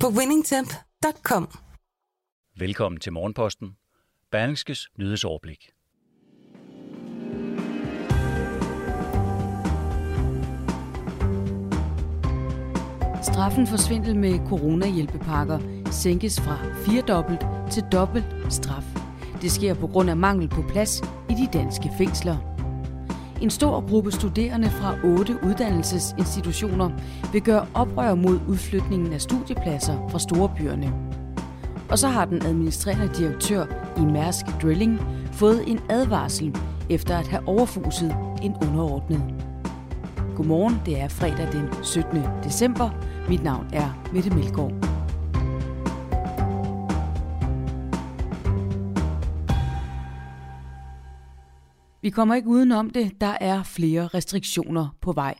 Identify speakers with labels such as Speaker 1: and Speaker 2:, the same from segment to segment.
Speaker 1: på winningtemp.com.
Speaker 2: Velkommen til Morgenposten. Berlingskes nyhedsoverblik.
Speaker 3: Straffen for svindel med coronahjælpepakker sænkes fra firedobbelt til dobbelt straf. Det sker på grund af mangel på plads i de danske fængsler. En stor gruppe studerende fra otte uddannelsesinstitutioner vil gøre oprør mod udflytningen af studiepladser fra storebyerne. Og så har den administrerende direktør i Mærsk Drilling fået en advarsel efter at have overfuset en underordnet. Godmorgen, det er fredag den 17. december. Mit navn er Mette Melgaard. Vi kommer ikke udenom det. Der er flere restriktioner på vej.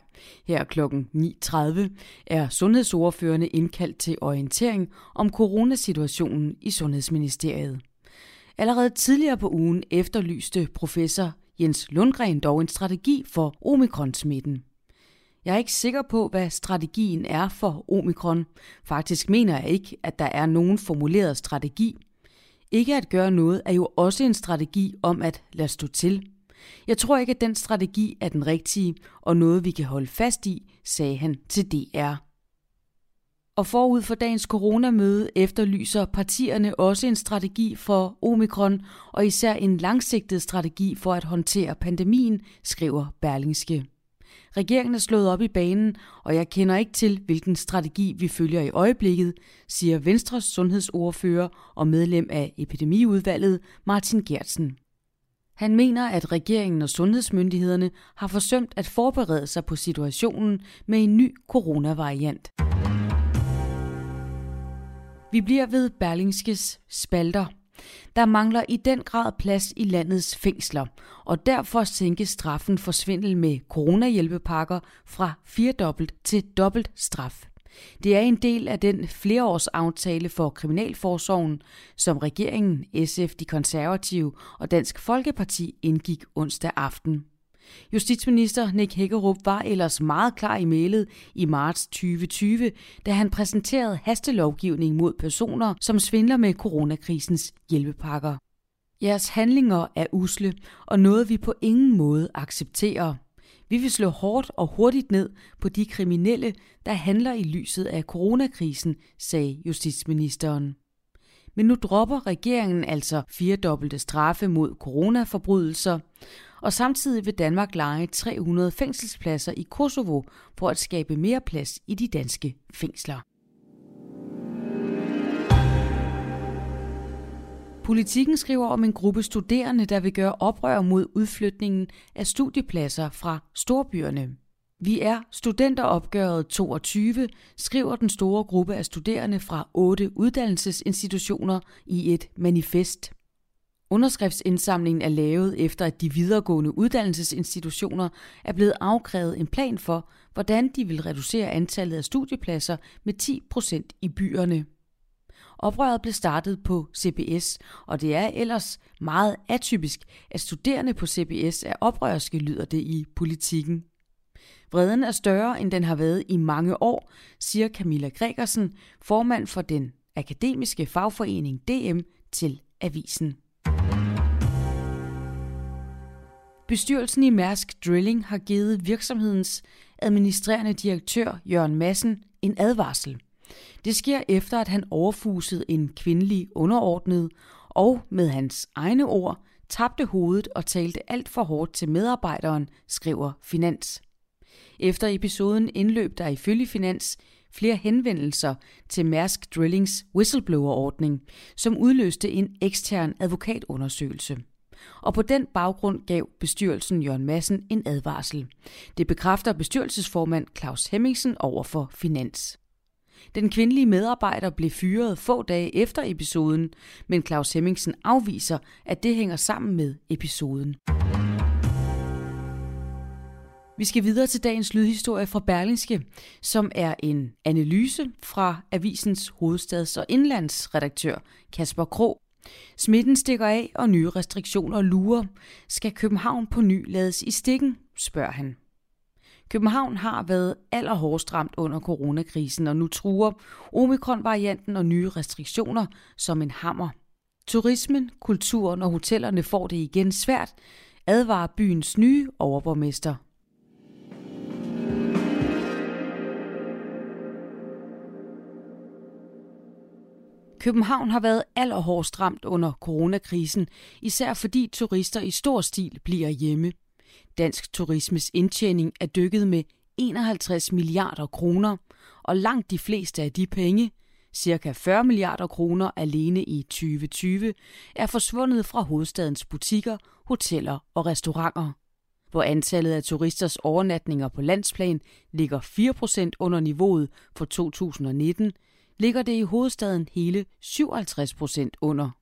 Speaker 3: Her kl. 9.30 er sundhedsordførende indkaldt til orientering om coronasituationen i Sundhedsministeriet. Allerede tidligere på ugen efterlyste professor Jens Lundgren dog en strategi for omikron-smitten. Jeg er ikke sikker på, hvad strategien er for omikron. Faktisk mener jeg ikke, at der er nogen formuleret strategi. Ikke at gøre noget er jo også en strategi om at lade stå til. Jeg tror ikke, at den strategi er den rigtige og noget, vi kan holde fast i, sagde han til DR. Og forud for dagens coronamøde efterlyser partierne også en strategi for omikron, og især en langsigtet strategi for at håndtere pandemien, skriver Berlingske. Regeringen er slået op i banen, og jeg kender ikke til, hvilken strategi vi følger i øjeblikket, siger Venstres sundhedsordfører og medlem af epidemiudvalget Martin Gertsen. Han mener, at regeringen og sundhedsmyndighederne har forsømt at forberede sig på situationen med en ny coronavariant. Vi bliver ved Berlingskes spalter. Der mangler i den grad plads i landets fængsler, og derfor sænkes straffen for svindel med coronahjælpepakker fra firedobbelt til dobbelt straf. Det er en del af den flereårsaftale for Kriminalforsorgen, som regeringen, SF, de konservative og Dansk Folkeparti indgik onsdag aften. Justitsminister Nick Hækkerup var ellers meget klar i mailet i marts 2020, da han præsenterede hastelovgivning mod personer, som svindler med coronakrisens hjælpepakker. Jeres handlinger er usle og noget, vi på ingen måde accepterer. Vi vil slå hårdt og hurtigt ned på de kriminelle, der handler i lyset af coronakrisen, sagde justitsministeren. Men nu dropper regeringen altså firedobbelte straffe mod coronaforbrydelser, og samtidig vil Danmark lege 300 fængselspladser i Kosovo for at skabe mere plads i de danske fængsler. Politikken skriver om en gruppe studerende, der vil gøre oprør mod udflytningen af studiepladser fra storbyerne. Vi er studenteropgøret 22, skriver den store gruppe af studerende fra otte uddannelsesinstitutioner i et manifest. Underskriftsindsamlingen er lavet efter, at de videregående uddannelsesinstitutioner er blevet afkrævet en plan for, hvordan de vil reducere antallet af studiepladser med 10 procent i byerne. Oprøret blev startet på CBS, og det er ellers meget atypisk, at studerende på CBS er oprørske, lyder det i politikken. Vreden er større, end den har været i mange år, siger Camilla Gregersen, formand for den akademiske fagforening DM til avisen. Bestyrelsen i Mærsk Drilling har givet virksomhedens administrerende direktør Jørgen Madsen en advarsel. Det sker efter, at han overfusede en kvindelig underordnet og med hans egne ord tabte hovedet og talte alt for hårdt til medarbejderen, skriver Finans. Efter episoden indløb der ifølge Finans flere henvendelser til Mærsk Drillings whistleblower-ordning, som udløste en ekstern advokatundersøgelse. Og på den baggrund gav bestyrelsen Jørgen Madsen en advarsel. Det bekræfter bestyrelsesformand Claus Hemmingsen over for Finans. Den kvindelige medarbejder blev fyret få dage efter episoden, men Claus Hemmingsen afviser, at det hænger sammen med episoden. Vi skal videre til dagens lydhistorie fra Berlingske, som er en analyse fra avisens hovedstads- og indlandsredaktør Kasper Kro. Smitten stikker af, og nye restriktioner lurer. Skal København på ny lades i stikken, spørger han. København har været allerhårdest ramt under coronakrisen, og nu truer omikron-varianten og nye restriktioner som en hammer. Turismen, kulturen og hotellerne får det igen svært, advarer byens nye overborgmester København har været allerhårdest ramt under coronakrisen, især fordi turister i stor stil bliver hjemme. Dansk turismes indtjening er dykket med 51 milliarder kroner, og langt de fleste af de penge, cirka 40 milliarder kroner alene i 2020, er forsvundet fra hovedstadens butikker, hoteller og restauranter. Hvor antallet af turisters overnatninger på landsplan ligger 4% under niveauet for 2019, ligger det i hovedstaden hele 57% under.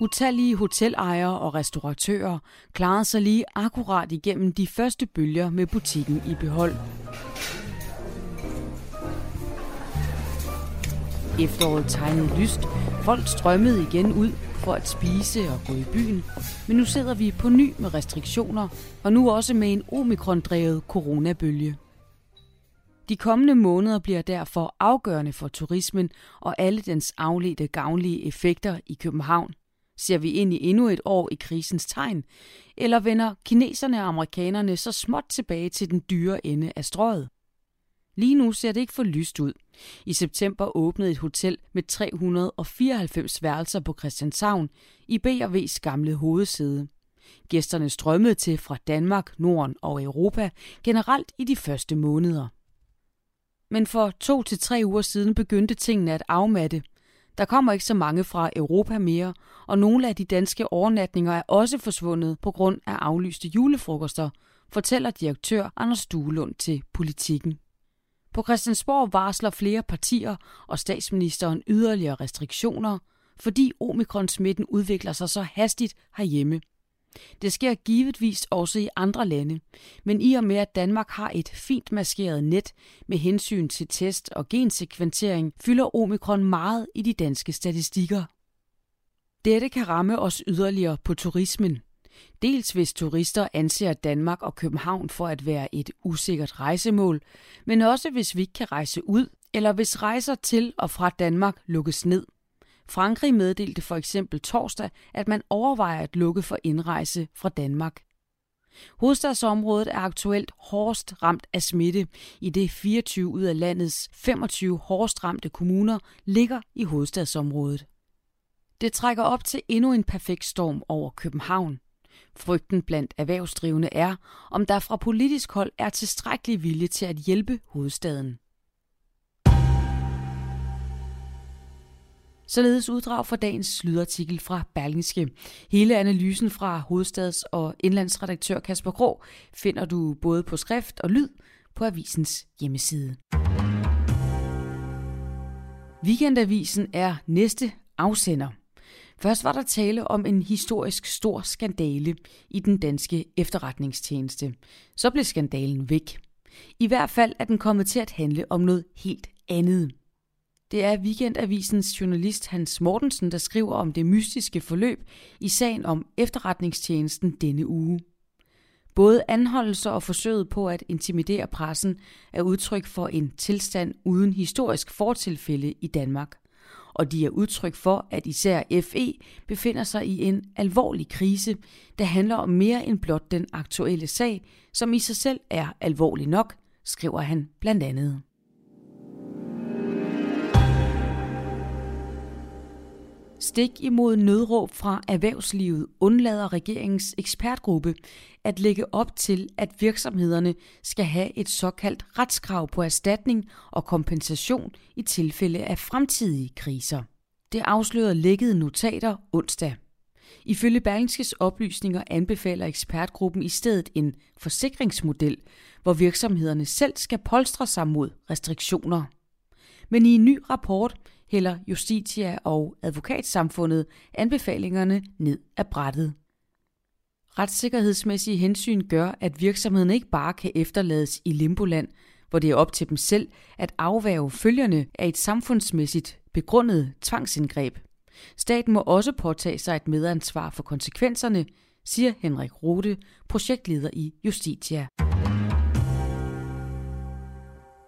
Speaker 3: Utallige hotelejere og restauratører klarede sig lige akkurat igennem de første bølger med butikken i behold. Efteråret tegnede lyst. Folk strømmede igen ud for at spise og gå i byen. Men nu sidder vi på ny med restriktioner, og nu også med en omikron-drevet coronabølge. De kommende måneder bliver derfor afgørende for turismen og alle dens afledte gavnlige effekter i København. Ser vi ind i endnu et år i krisens tegn, eller vender kineserne og amerikanerne så småt tilbage til den dyre ende af strøget? Lige nu ser det ikke for lyst ud. I september åbnede et hotel med 394 værelser på Christianshavn i B&V's gamle hovedsæde. Gæsterne strømmede til fra Danmark, Norden og Europa generelt i de første måneder. Men for to til tre uger siden begyndte tingene at afmatte. Der kommer ikke så mange fra Europa mere, og nogle af de danske overnatninger er også forsvundet på grund af aflyste julefrokoster, fortæller direktør Anders Duelund til Politikken. På Christiansborg varsler flere partier og statsministeren yderligere restriktioner, fordi omikron-smitten udvikler sig så hastigt herhjemme. Det sker givetvis også i andre lande, men i og med at Danmark har et fint maskeret net med hensyn til test og gensekventering, fylder omikron meget i de danske statistikker. Dette kan ramme os yderligere på turismen. Dels hvis turister anser Danmark og København for at være et usikkert rejsemål, men også hvis vi ikke kan rejse ud, eller hvis rejser til og fra Danmark lukkes ned. Frankrig meddelte for eksempel torsdag, at man overvejer at lukke for indrejse fra Danmark. Hovedstadsområdet er aktuelt hårdest ramt af smitte, i det 24 ud af landets 25 hårdest ramte kommuner ligger i hovedstadsområdet. Det trækker op til endnu en perfekt storm over København. Frygten blandt erhvervsdrivende er, om der fra politisk hold er tilstrækkelig vilje til at hjælpe hovedstaden. Således uddrag fra dagens lydartikel fra Berlingske. Hele analysen fra hovedstads- og indlandsredaktør Kasper Grå finder du både på skrift og lyd på avisens hjemmeside. Weekendavisen er næste afsender. Først var der tale om en historisk stor skandale i den danske efterretningstjeneste. Så blev skandalen væk. I hvert fald er den kommet til at handle om noget helt andet. Det er Weekendavisens journalist Hans Mortensen, der skriver om det mystiske forløb i sagen om efterretningstjenesten denne uge. Både anholdelser og forsøget på at intimidere pressen er udtryk for en tilstand uden historisk fortilfælde i Danmark. Og de er udtryk for, at især FE befinder sig i en alvorlig krise, der handler om mere end blot den aktuelle sag, som i sig selv er alvorlig nok, skriver han blandt andet. Stik imod nødråb fra erhvervslivet undlader regeringens ekspertgruppe at lægge op til, at virksomhederne skal have et såkaldt retskrav på erstatning og kompensation i tilfælde af fremtidige kriser. Det afslørede lækkede notater onsdag. Ifølge Berlingskes oplysninger anbefaler ekspertgruppen i stedet en forsikringsmodel, hvor virksomhederne selv skal polstre sig mod restriktioner. Men i en ny rapport hælder Justitia og advokatsamfundet anbefalingerne ned af brættet. Retssikkerhedsmæssige hensyn gør, at virksomheden ikke bare kan efterlades i limboland, hvor det er op til dem selv at afværge følgerne af et samfundsmæssigt begrundet tvangsindgreb. Staten må også påtage sig et medansvar for konsekvenserne, siger Henrik Rode, projektleder i Justitia.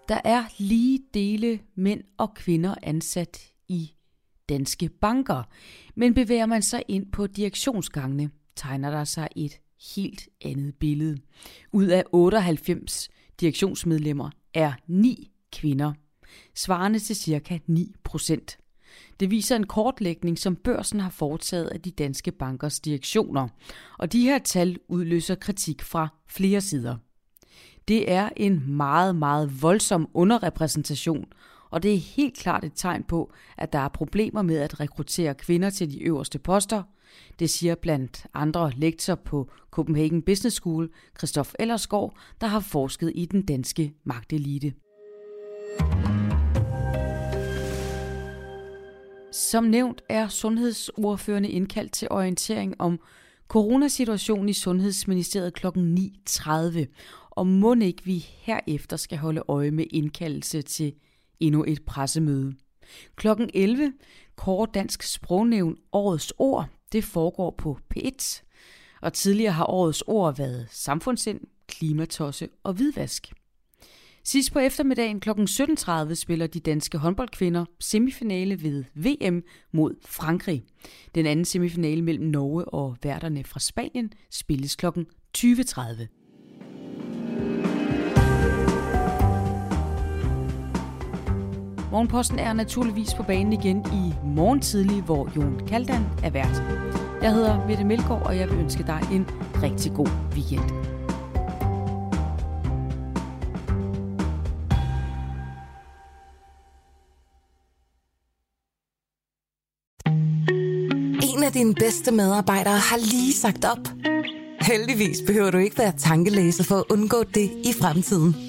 Speaker 3: Der er lige dele mænd og kvinder ansat i danske banker, men bevæger man sig ind på direktionsgangene, tegner der sig et helt andet billede. Ud af 98 direktionsmedlemmer er 9 kvinder, svarende til cirka 9 procent. Det viser en kortlægning, som børsen har foretaget af de danske bankers direktioner, og de her tal udløser kritik fra flere sider. Det er en meget, meget voldsom underrepræsentation, og det er helt klart et tegn på, at der er problemer med at rekruttere kvinder til de øverste poster. Det siger blandt andre lektor på Copenhagen Business School, Christoph Ellersgaard, der har forsket i den danske magtelite. Som nævnt er sundhedsordførende indkaldt til orientering om coronasituationen i Sundhedsministeriet kl. 9.30, og må ikke vi herefter skal holde øje med indkaldelse til endnu et pressemøde. Klokken 11 kårer Dansk Sprognævn årets ord. Det foregår på P1. Og tidligere har årets ord været samfundssind, klimatosse og hvidvask. Sidst på eftermiddagen kl. 17.30 spiller de danske håndboldkvinder semifinale ved VM mod Frankrig. Den anden semifinale mellem Norge og værterne fra Spanien spilles kl. 20.30. Morgenposten er naturligvis på banen igen i morgen tidlig, hvor Jon Kaldan er vært. Jeg hedder Mette Melgaard, og jeg vil ønske dig en rigtig god weekend.
Speaker 1: En af dine bedste medarbejdere har lige sagt op. Heldigvis behøver du ikke være tankelæser for at undgå det i fremtiden.